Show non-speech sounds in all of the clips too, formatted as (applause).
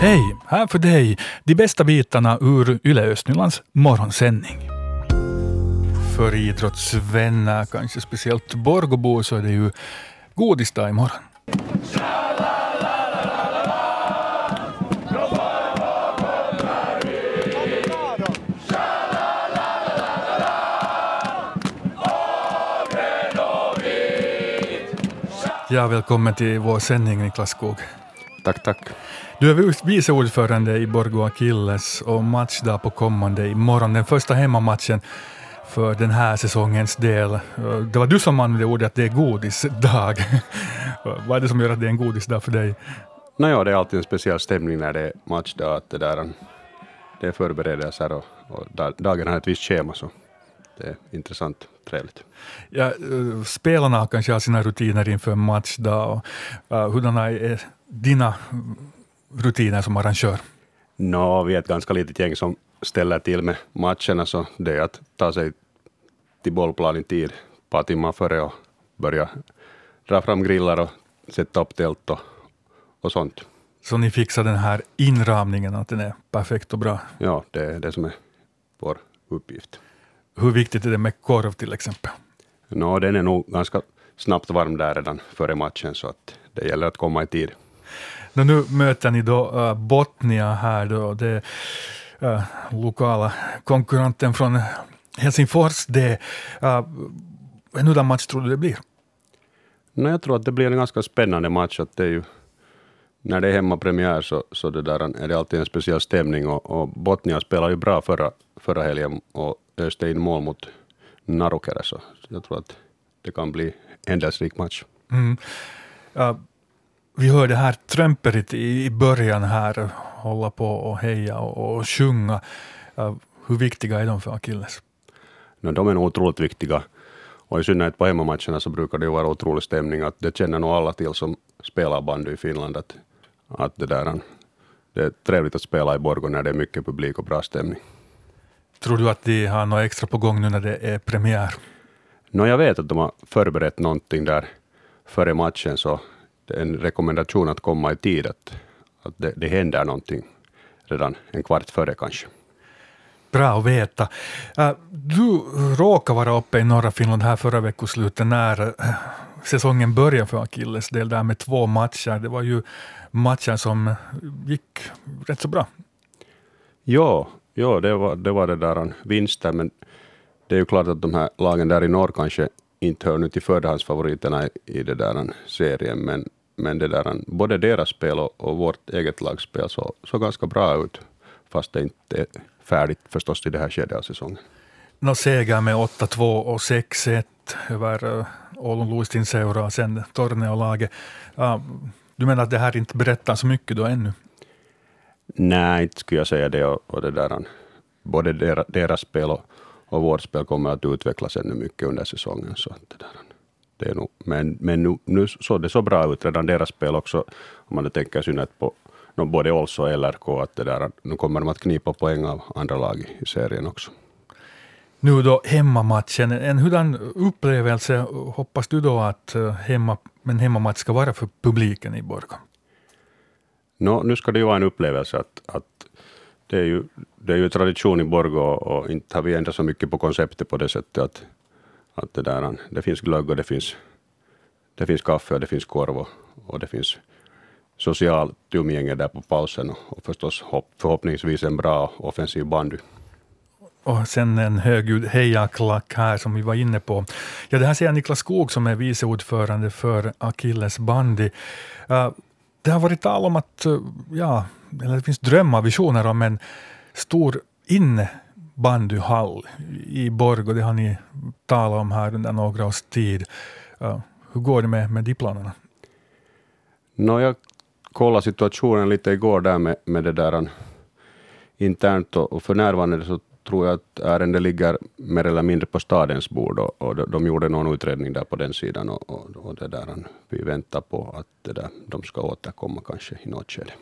Hej! Här för dig de bästa bitarna ur Yle Östnylands morgonsändning. För idrottsvänner, kanske speciellt Borgåbo, så är det ju godisdag imorgon. Ja, välkommen till vår sändning Niklas Skog. Tack, tack. Du är vice ordförande i Borgå Akilles och matchdag på kommande imorgon. Den första hemmamatchen för den här säsongens del. Det var du som använde ordet att det är godisdag. (laughs) Vad är det som gör att det är en godisdag för dig? Nåja, det är alltid en speciell stämning när det är matchdag. Att det, där, det är förberedelser och, och dagen har ett visst schema. Så det är intressant, trevligt. Ja, eh, spelarna kanske har sina rutiner inför matchdag. Och, uh, hurdana är dina rutiner som arrangör? No, vi är ett ganska litet gäng som ställer till med matcherna, så det är att ta sig till bollplan i tid, ett par timmar före och börja dra fram grillar och sätta upp tält och, och sånt. Så ni fixar den här inramningen, att den är perfekt och bra? Ja, det är det som är vår uppgift. Hur viktigt är det med korv till exempel? No, den är nog ganska snabbt varm där redan före matchen, så att det gäller att komma i tid. No, nu möter ni då uh, Botnia här då, det uh, lokala konkurrenten från Helsingfors. Det, uh, en hurdan match tror du det blir? No, jag tror att det blir en ganska spännande match. Att det är ju, när det är hemmapremiär så, så det där är det alltid en speciell stämning och, och Botnia spelade ju bra förra, förra helgen och öste in mål mot Narokere, så jag tror att det kan bli en händelsrik match. Mm. Uh, vi hörde här Trömperit i början här hålla på och heja och, och sjunga. Uh, hur viktiga är de för Akilles? No, de är nog otroligt viktiga. Och i synnerhet på hemmamatcherna så brukar det vara otrolig stämning. Att det känner nog alla till som spelar bandy i Finland. Att, att det, där, det är trevligt att spela i Borgå när det är mycket publik och bra stämning. Tror du att de har något extra på gång nu när det är premiär? No, jag vet att de har förberett någonting där före matchen, så det är en rekommendation att komma i tid, att, att det, det händer någonting redan en kvart före kanske. Bra att veta. Äh, du råkade vara uppe i norra Finland här förra veckoslutet när äh, säsongen började för Akilles del där med två matcher. Det var ju matcher som gick rätt så bra. Ja, ja det, var, det var det där vinsten, men det är ju klart att de här lagen där i norr kanske inte hör nu till förhandsfavoriterna i, det där serien, men, men det där, både deras spel och, och vårt eget lagspel såg så ganska bra ut, fast det inte är färdigt förstås i det här skedet av säsongen. Nå seger med 8-2 och 6-1 över uh, Oulun Luistin-seura och sen Torneolaget. Uh, du menar att det här inte berättar så mycket då ännu? Nej, inte skulle jag säga det. Och, och det där, både deras, deras spel och, och vårt spel kommer att utvecklas ännu mycket under säsongen. Så det där, det är nog, men men nu, nu såg det så bra ut redan deras spel också, om man tänker synnerhet på no, både Olso och LRK, att det där, nu kommer de att knipa poäng av andra lag i serien också. Nu då hemmamatchen, en hurdan upplevelse hoppas du då att eh, hemma, en hemmamatch ska vara för publiken i Borgå? No, nu ska det ju vara en upplevelse att, att det, är ju, det är ju tradition i Borgå och inte har vi ändrat så mycket på konceptet på det sättet att, att det, där, det finns glögg och det finns, det finns kaffe och det finns korv och, och det finns socialt umgänge där på pausen och, och förstås hopp, förhoppningsvis en bra offensiv bandy. Och sen en högljudd hejaklack här som vi var inne på. Ja, det här säger Niklas Skog som är vice ordförande för Akilles bandy. Uh, det har varit tal om att, eh, ja, eller det finns drömmar, visioner om en stor innebandyhall i Borgå. Det har ni talat om här under några års tid. Uh, hur går det med, med de planerna? No, jag kollade situationen lite igår där med, med det där eh, internt och, och för närvarande så tror jag att ärendet ligger mer eller mindre på stadens bord och, och de, de gjorde någon utredning där på den sidan och, och, och det där, vi väntar på att det där, de ska återkomma kanske i något skede.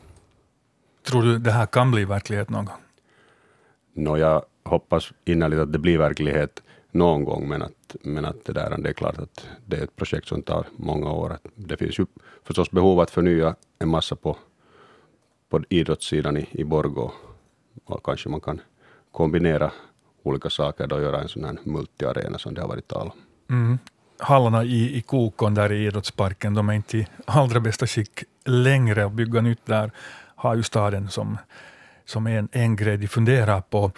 Tror du det här kan bli verklighet någon gång? No, jag hoppas innerligt att det blir verklighet någon gång, men att, men att det, där, det är klart att det är ett projekt som tar många år. Det finns ju förstås behov att förnya en massa på, på idrottssidan i, i Borgå. Och kanske man kan kombinera olika saker och göra en sån här multiarena som det har varit tal om. Mm. Hallarna i, i Kokon där i idrottsparken, de är inte i allra bästa skick längre. och bygga nytt där har ju staden som som är en, en grej de funderar på.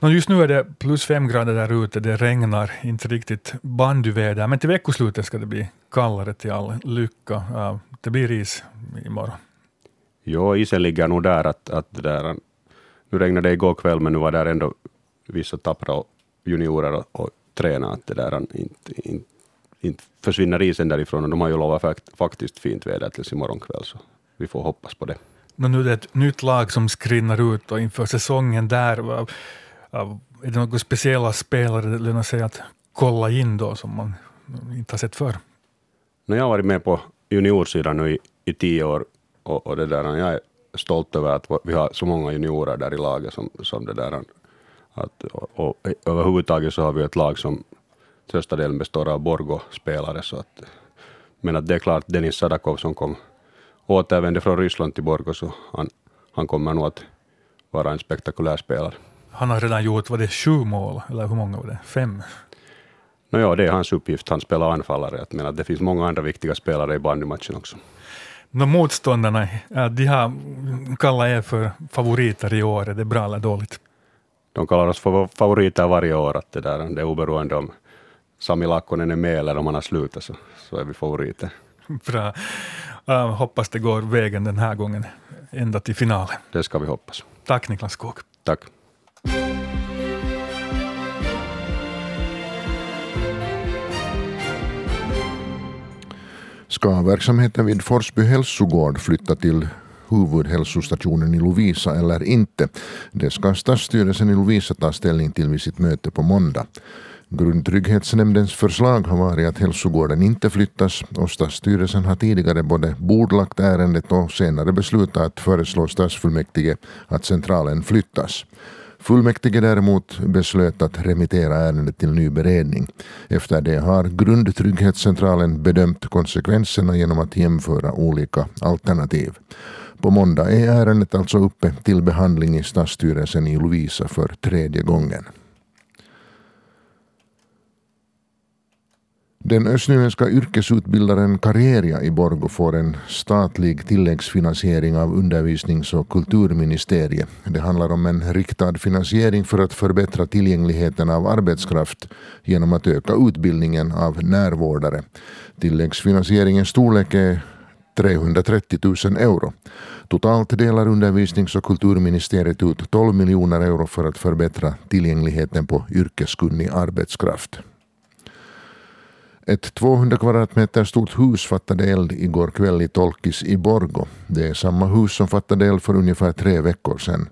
Just nu är det plus fem grader där ute, det regnar, inte riktigt bandyväder, men till veckoslutet ska det bli kallare till all lycka. Det blir is imorgon. Jo, isen ligger nog där att, att det där, nu regnade det igår kväll, men nu var där ändå vissa tappra juniorer och, och tränade, att det där inte, inte, inte försvinner isen därifrån, och de har ju lovat faktiskt fint väder tills imorgon kväll, så vi får hoppas på det. No, nu är det ett nytt lag som skrinnar ut och inför säsongen där, är det några speciella spelare det lönar sig att kolla in då som man inte har sett förr? Jag har varit med på juniorsidan nu i, i tio år och, och det där, jag är stolt över att vi har så många juniorer där i laget som, som det där. Att, och, och överhuvudtaget så har vi ett lag som största delen består av Borgo-spelare. Så att, men att det är klart Denis Sadakov som kom återvände från Ryssland till Borgå, så han, han kommer nog att vara en spektakulär spelare. Han har redan gjort, var det sju mål, eller hur många var det? Fem? No, ja, det är hans uppgift. Han spelar anfallare. Jag menar, det finns många andra viktiga spelare i bandymatchen också. No, motståndarna, de har kallat er för favoriter i år. Är det bra eller dåligt? De kallar oss för favoriter varje år. Att det, där, det är oberoende om Sami Lakkonen är med eller om han har slutat, så, så är vi favoriter. Bra. Uh, hoppas det går vägen den här gången, ända till finalen. Det ska vi hoppas. Tack Niklas Skog. Tack. Ska verksamheten vid Forsby hälsogård flytta till huvudhälsostationen i Lovisa eller inte? Det ska stadsstyrelsen i Lovisa ta ställning till vid sitt möte på måndag. Grundtrygghetsnämndens förslag har varit att hälsogården inte flyttas och stadsstyrelsen har tidigare både bordlagt ärendet och senare beslutat att föreslå stadsfullmäktige att centralen flyttas. Fullmäktige däremot beslöt att remittera ärendet till ny beredning. Efter det har Grundtrygghetscentralen bedömt konsekvenserna genom att jämföra olika alternativ. På måndag är ärendet alltså uppe till behandling i stadsstyrelsen i Lovisa för tredje gången. Den östnyländska yrkesutbildaren Kareria i Borgo får en statlig tilläggsfinansiering av undervisnings och kulturministeriet. Det handlar om en riktad finansiering för att förbättra tillgängligheten av arbetskraft genom att öka utbildningen av närvårdare. Tilläggsfinansieringens storlek är 330 000 euro. Totalt delar undervisnings och kulturministeriet ut 12 miljoner euro för att förbättra tillgängligheten på yrkeskunnig arbetskraft. Ett 200 kvadratmeter stort hus fattade eld igår kväll i Tolkis i Borgo. Det är samma hus som fattade eld för ungefär tre veckor sedan.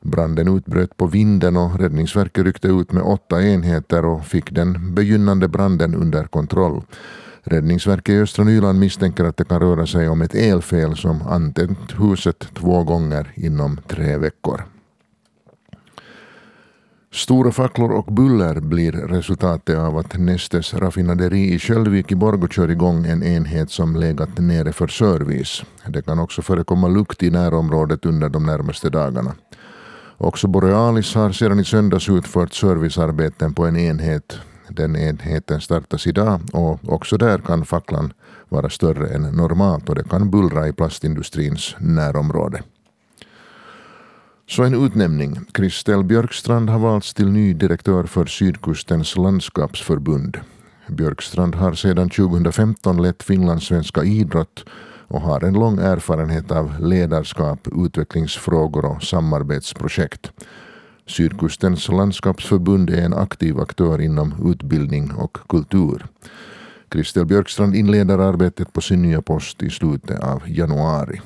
Branden utbröt på vinden och Räddningsverket ryckte ut med åtta enheter och fick den begynnande branden under kontroll. Räddningsverket i östra Nyland misstänker att det kan röra sig om ett elfel som antänt huset två gånger inom tre veckor. Stora facklor och buller blir resultatet av att Nestes raffinaderi i Köldvik i Borgå kör igång en enhet som legat nere för service. Det kan också förekomma lukt i närområdet under de närmaste dagarna. Också Borealis har sedan i söndags utfört servicearbeten på en enhet. Den enheten startas idag och också där kan facklan vara större än normalt och det kan bullra i plastindustrins närområde. Så en utnämning. Kristel Björkstrand har valts till ny direktör för Sydkustens landskapsförbund. Björkstrand har sedan 2015 lett finlandssvenska idrott och har en lång erfarenhet av ledarskap, utvecklingsfrågor och samarbetsprojekt. Sydkustens landskapsförbund är en aktiv aktör inom utbildning och kultur. Kristel Björkstrand inleder arbetet på sin nya post i slutet av januari.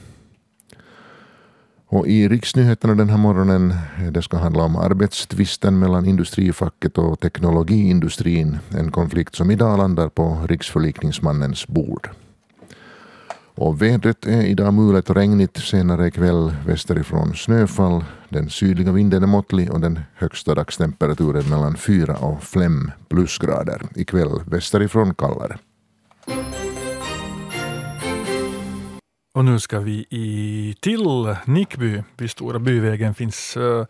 Och i riksnyheterna den här morgonen eh, det ska handla om arbetstvisten mellan industrifacket och teknologiindustrin. En konflikt som idag landar på riksförlikningsmannens bord. Och vädret är idag mulet och regnigt, senare ikväll västerifrån snöfall. Den sydliga vinden är måttlig och den högsta dagstemperaturen mellan 4 och 5 plusgrader. Ikväll västerifrån kallare. Och nu ska vi i, till Nickby. Vid Stora byvägen finns uh,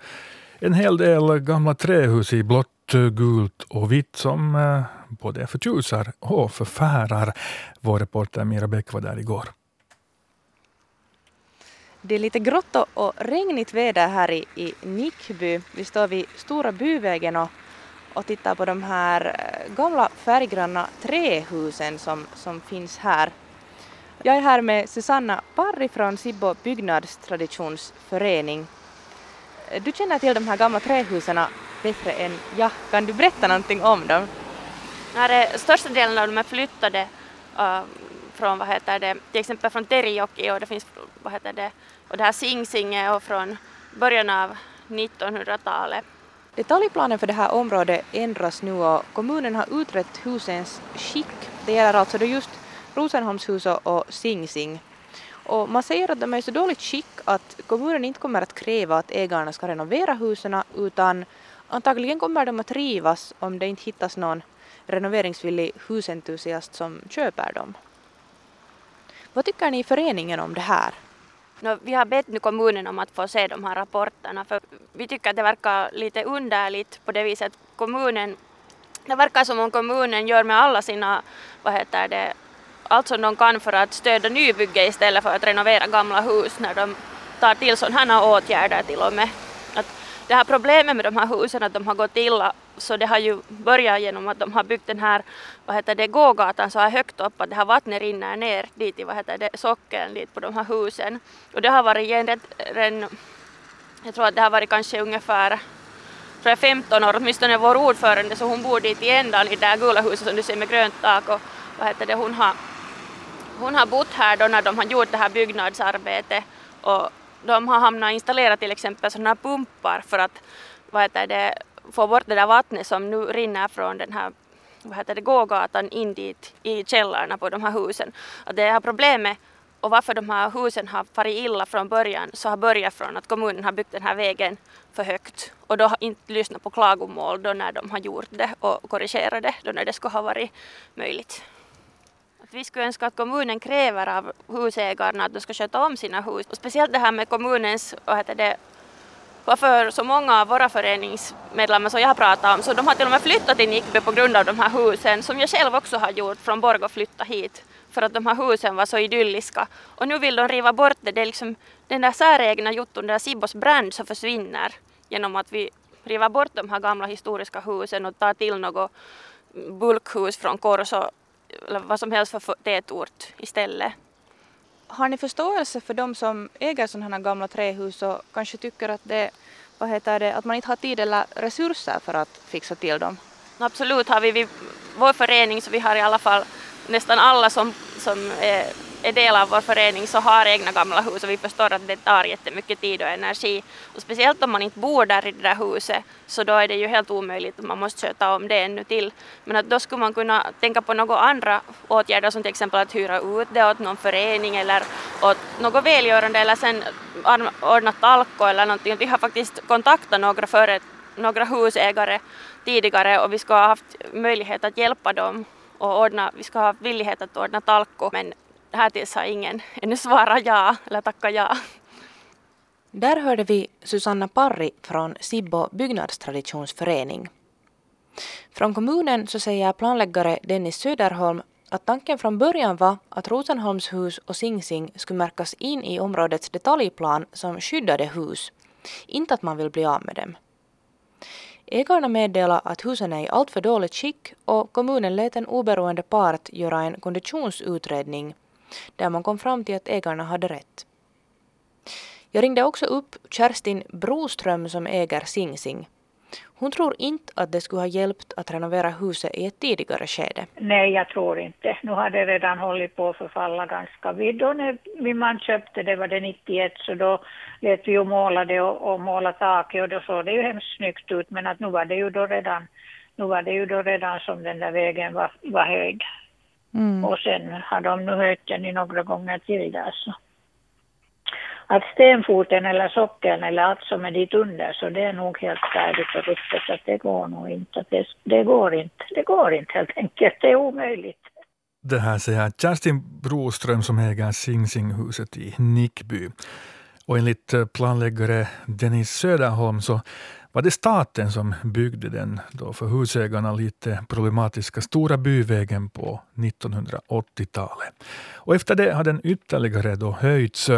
en hel del gamla trähus i blått, eh, gult och vitt som uh, både förtjusar och förfärar. Vår reporter Mira Bäck var där igår. Det är lite grått och regnigt väder här i, i Nickby. Vi står vid Stora byvägen och, och tittar på de här gamla färggranna trähusen som, som finns här. Jag är här med Susanna Parri från Sibbo byggnadstraditionsförening. Du känner till de här gamla trähusen bättre än jag. Kan du berätta någonting om dem? Ja, det, största delen av dem är flyttade uh, från, vad heter det, till exempel från Terijoki och det finns, vad heter det, och det här Sing Sing är från början av 1900-talet. Detaljplanen för det här området ändras nu och kommunen har utrett husens skick. Det gäller alltså då just Rosenholmshuset och Sing Sing. Och man säger att de är i så dåligt skick att kommunen inte kommer att kräva att ägarna ska renovera husen utan antagligen kommer de att rivas om det inte hittas någon renoveringsvillig husentusiast som köper dem. Vad tycker ni i föreningen om det här? No, vi har bett nu kommunen om att få se de här rapporterna för vi tycker att det verkar lite underligt på det viset att kommunen det verkar som om kommunen gör med alla sina, vad heter det, allt som de kan för att stödja nybygge istället för att renovera gamla hus när de tar till sådana här åtgärder till och med. Att det här problemet med de här husen att de har gått illa så det har ju börjat genom att de har byggt den här vad heter det, gågatan så här högt upp att det här vattnet rinner ner dit i vad heter det, sockeln dit på de här husen. Och det har varit en, en jag tror att det har varit kanske ungefär tror jag 15 år, åtminstone vår ordförande så hon bor dit i ändan i det där gula huset som du ser med grönt tak och vad heter det, hon har hon har bott här då när de har gjort det här byggnadsarbetet och de har hamnat installerat till exempel sådana pumpar för att vad heter det, få bort det där vattnet som nu rinner från den här vad heter det, gågatan in dit i källarna på de här husen. Att det här problemet och varför de här husen har farit illa från början så har börjat från att kommunen har byggt den här vägen för högt och då har inte lyssnat på klagomål då när de har gjort det och korrigerat det då när det skulle ha varit möjligt. Vi skulle önska att kommunen kräver av husägarna att de ska sköta om sina hus. Och speciellt det här med kommunens, vad heter det, varför så många av våra föreningsmedlemmar som jag har pratat om, så de har till och med flyttat till Nickby på grund av de här husen, som jag själv också har gjort från Borgå flytta hit, för att de här husen var så idylliska. Och nu vill de riva bort det, det är liksom den där säregna jotton, den där Sibos brand som försvinner genom att vi river bort de här gamla historiska husen och tar till något bulkhus från Korso eller vad som helst för tätort istället. Har ni förståelse för de som äger sådana här gamla trähus och kanske tycker att, det, vad heter det, att man inte har tid eller resurser för att fixa till dem? Absolut har vi, vi vår förening så vi har i alla fall nästan alla som, som är är del av vår förening så har egna gamla hus och vi förstår att det tar jättemycket tid och energi. Och speciellt om man inte bor där i det där huset så då är det ju helt omöjligt och man måste sköta om det ännu till. Men att då skulle man kunna tänka på några andra åtgärder som till exempel att hyra ut det åt någon förening eller åt något välgörande eller sen ordna talko eller någonting. Vi har faktiskt kontaktat några, före, några husägare tidigare och vi ska ha haft möjlighet att hjälpa dem och ordna, vi ska ha villighet att ordna talko men Härtills har ingen ännu svarat ja eller tackat ja. Där hörde vi Susanna Parri från Sibbo byggnadstraditionsförening. Från kommunen så säger planläggare Dennis Söderholm att tanken från början var att Rosenholmshus och Sing Sing skulle märkas in i områdets detaljplan som skyddade hus, inte att man vill bli av med dem. Ägarna meddelade att husen är i alltför dåligt skick och kommunen lät en oberoende part göra en konditionsutredning där man kom fram till att ägarna hade rätt. Jag ringde också upp Kerstin Broström som äger Sing Sing. Hon tror inte att det skulle ha hjälpt att renovera huset i ett tidigare skede. Nej, jag tror inte. Nu har det redan hållit på att förfalla ganska vid. Då när min man köpte det var det 91 så då lät vi ju måla det och, och måla taket och då såg det ju hemskt snyggt ut men att nu var det ju då redan, nu var det ju då redan som den där vägen var, var hög. Mm. Och sen har de nu höjt den i några gånger till där så. Att stenfoten eller sockeln eller allt som är dit under så det är nog helt färdigt och ruttet så att det går nog inte. Det, det går inte. Det går inte helt enkelt. Det är omöjligt. Det här säger Kerstin Broström som äger Sing Sing-huset i Nickby. Och enligt planläggare Dennis Söderholm så var det staten som byggde den då för husägarna lite problematiska Stora byvägen på 1980-talet. Och efter det har den ytterligare då höjts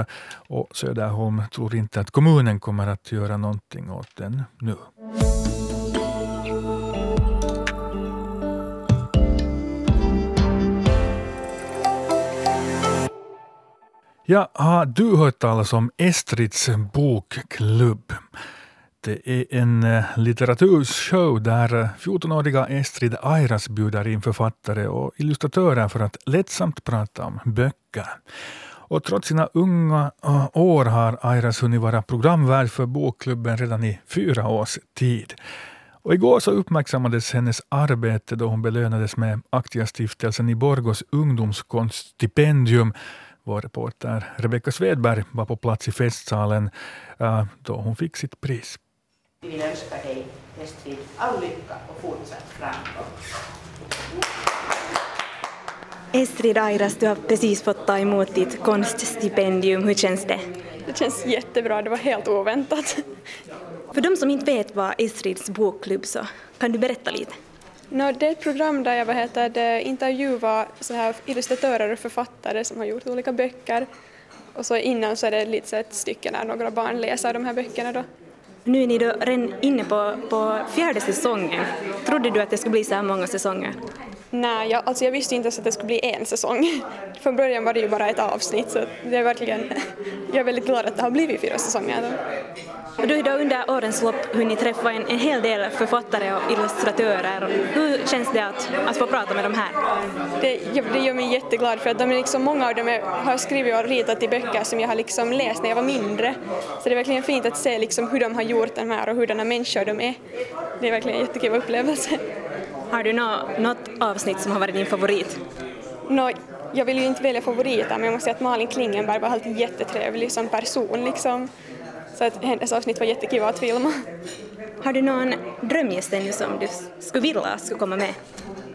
och Söderholm tror inte att kommunen kommer att göra någonting åt den nu. Ja, har du hört talas om Estrids bokklubb? Det är en eh, litteraturshow där eh, 14-åriga Estrid Airas bjuder in författare och illustratörer för att lättsamt prata om böcker. Och trots sina unga eh, år har Airas hunnit vara programvärd för bokklubben redan i fyra års tid. Och igår så uppmärksammades hennes arbete då hon belönades med Aktiastiftelsen i Borgos ungdomskonststipendium vår reporter Rebecka Svedberg var på plats i festsalen då hon fick sitt pris. Vi vill önska dig, Estrid, all lycka och fortsatt framgång. Estrid Airas, du har precis fått ta emot ditt konststipendium. Hur känns det? Det känns jättebra, det var helt oväntat. För de som inte vet vad Estrids bokklubb så kan du berätta lite? No, det är ett program där jag vad heter det, intervjuar så här illustratörer och författare som har gjort olika böcker. Och så innan så är det lite så ett stycke när några barn läser de här böckerna då. Nu är ni då redan inne på, på fjärde säsongen. Trodde du att det skulle bli så här många säsonger? Nej, jag, alltså jag visste inte ens att det skulle bli en säsong. (laughs) Från början var det ju bara ett avsnitt så det är verkligen, jag är väldigt glad att det har blivit fyra säsonger. Du har under årens lopp hunnit träffa en, en hel del författare och illustratörer. Hur känns det att, att få prata med de här? Det, det gör mig jätteglad för att de är liksom, många av dem är, har skrivit och ritat i böcker som jag har liksom läst när jag var mindre. Så det är verkligen fint att se liksom hur de har gjort de här och hurdana människor de är. Det är verkligen en jättekul upplevelse. Har du något, något avsnitt som har varit din favorit? No, jag vill ju inte välja favoriter men jag måste säga att Malin Klingenberg var helt jättetrevlig som person liksom. Så att hennes avsnitt var jättekul att filma. Har du någon drömgäst ännu som du skulle vilja skulle komma med?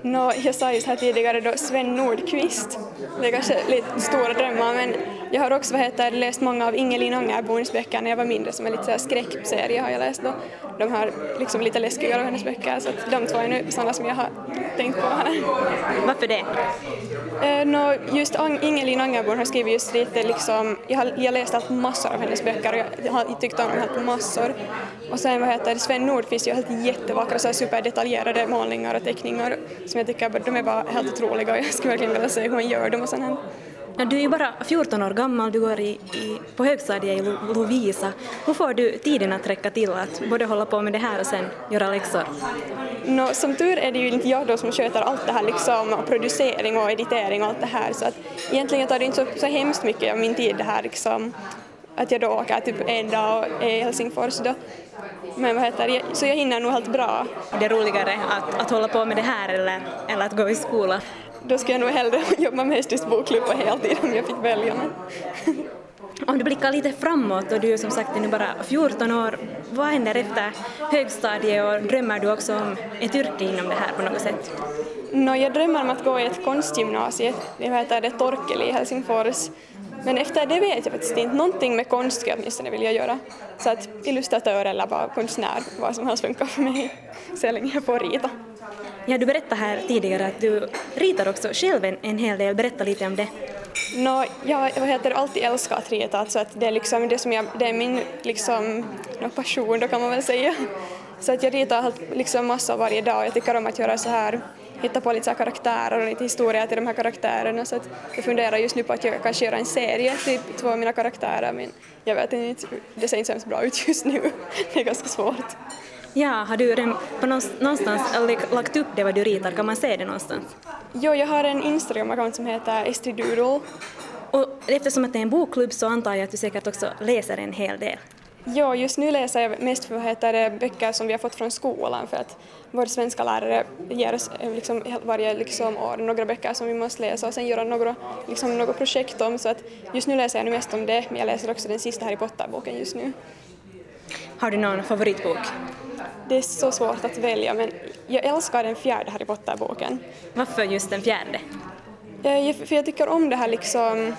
No, jag sa just här tidigare då Sven Nordqvist. Det är kanske lite stora drömmar men jag har också vad heter, läst många av Ingelin Angerbons böcker när jag var mindre som en lite skräckserie har jag läst då. De har liksom lite läskigare av hennes böcker så att de två är nu sådana som jag har tänkt på här. Varför det? Eh, no, just Ingelin Angerborn har skrivit just lite liksom, jag har jag läst allt massor av hennes böcker och jag har tyckt om dem helt massor. Och sen vad heter Sven Nordqvist gör helt jättevackra så superdetaljerade målningar och teckningar som jag tycker de är bara helt otroliga och jag skulle verkligen vilja se hur han gör dem och sånt här. Ja, du är ju bara 14 år gammal, du går i, i, på högstadiet i Lovisa. Hur får du tiden att räcka till att både hålla på med det här och sen göra läxor? No, som tur är det ju inte jag då som sköter allt det här liksom, och producering och editering och allt det här så att egentligen tar det inte så, så hemskt mycket av min tid det här liksom att jag då åker typ en dag och är i Helsingfors då. Men vad heter det, så jag hinner nog helt bra. Är det roligare att, att hålla på med det här eller, eller att gå i skola? Då skulle jag nog hellre (laughs) jobba med Estrids bokklubb på heltid om jag fick välja. (laughs) Om du blickar lite framåt och du är som sagt nu bara 14 år, vad händer efter högstadiet och drömmer du också om ett yrke inom det här på något sätt? No, jag drömmer om att gå i ett konstgymnasium, det heter det Torkeli i Helsingfors. Men efter det vet jag faktiskt inte, någonting med konst skulle jag åtminstone vilja göra. Så att illustratör eller bara konstnär, vad som helst funkar för mig, (laughs) så länge jag får rita. Ja, du berättade här tidigare att du ritar också själv en, en hel del, berätta lite om det. No, jag har heter, alltid älskat att rita, alltså att det är liksom det som jag, det är min liksom, no, passion då kan man väl säga. Så att jag ritar liksom massor varje dag och jag tycker om att göra så här hitta på lite så karaktärer och lite historia till de här karaktärerna så att jag funderar just nu på att jag kanske göra en serie till två av mina karaktärer men jag vet inte, det ser inte så hemskt bra ut just nu. (laughs) Det är ganska svårt. Ja, har du redan på någonstans lagt upp det vad du ritar? Kan man se det någonstans? Jo, jag har en Instagram-account som heter estridoodle. Och eftersom att det är en bokklubb så antar jag att du säkert också läser en hel del? Ja, just nu läser jag mest för heter det, böcker som vi har fått från skolan för att vår svenska lärare ger oss eh, liksom, varje liksom, år några böcker som vi måste läsa och sen göra några, liksom, några projekt om så att just nu läser jag nu mest om det men jag läser också den sista Harry Potter-boken just nu. Har du någon favoritbok? Det är så svårt att välja men jag älskar den fjärde Harry Potter-boken. Varför just den fjärde? Eh, för jag tycker om det här liksom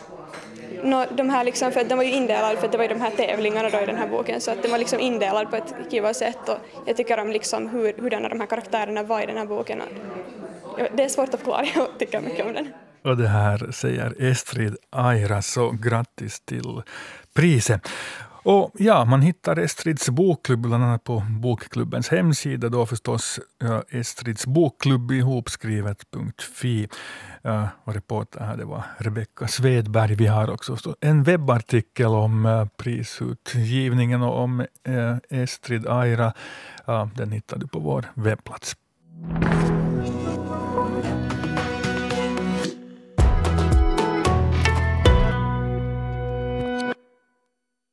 No, de här liksom, för de var ju indelade, för det var ju de här tävlingarna då i den här boken, så att den var liksom indelad på ett kiva sätt och jag tycker om liksom hur, hurdana de här karaktärerna var i den här boken. Det är svårt att förklara, (laughs) jag tycker mycket om den. Och det här säger Estrid Aira, så grattis till priset. Och ja, man hittar Estrids bokklubb bland annat på Bokklubbens hemsida. Då förstås ja, Estrids bokklubb ihopskrivet.fi. Ja, och reporter här det var Rebecka Svedberg. Vi har också en webbartikel om uh, prisutgivningen och om uh, Estrid Aira. Den hittar du på vår webbplats.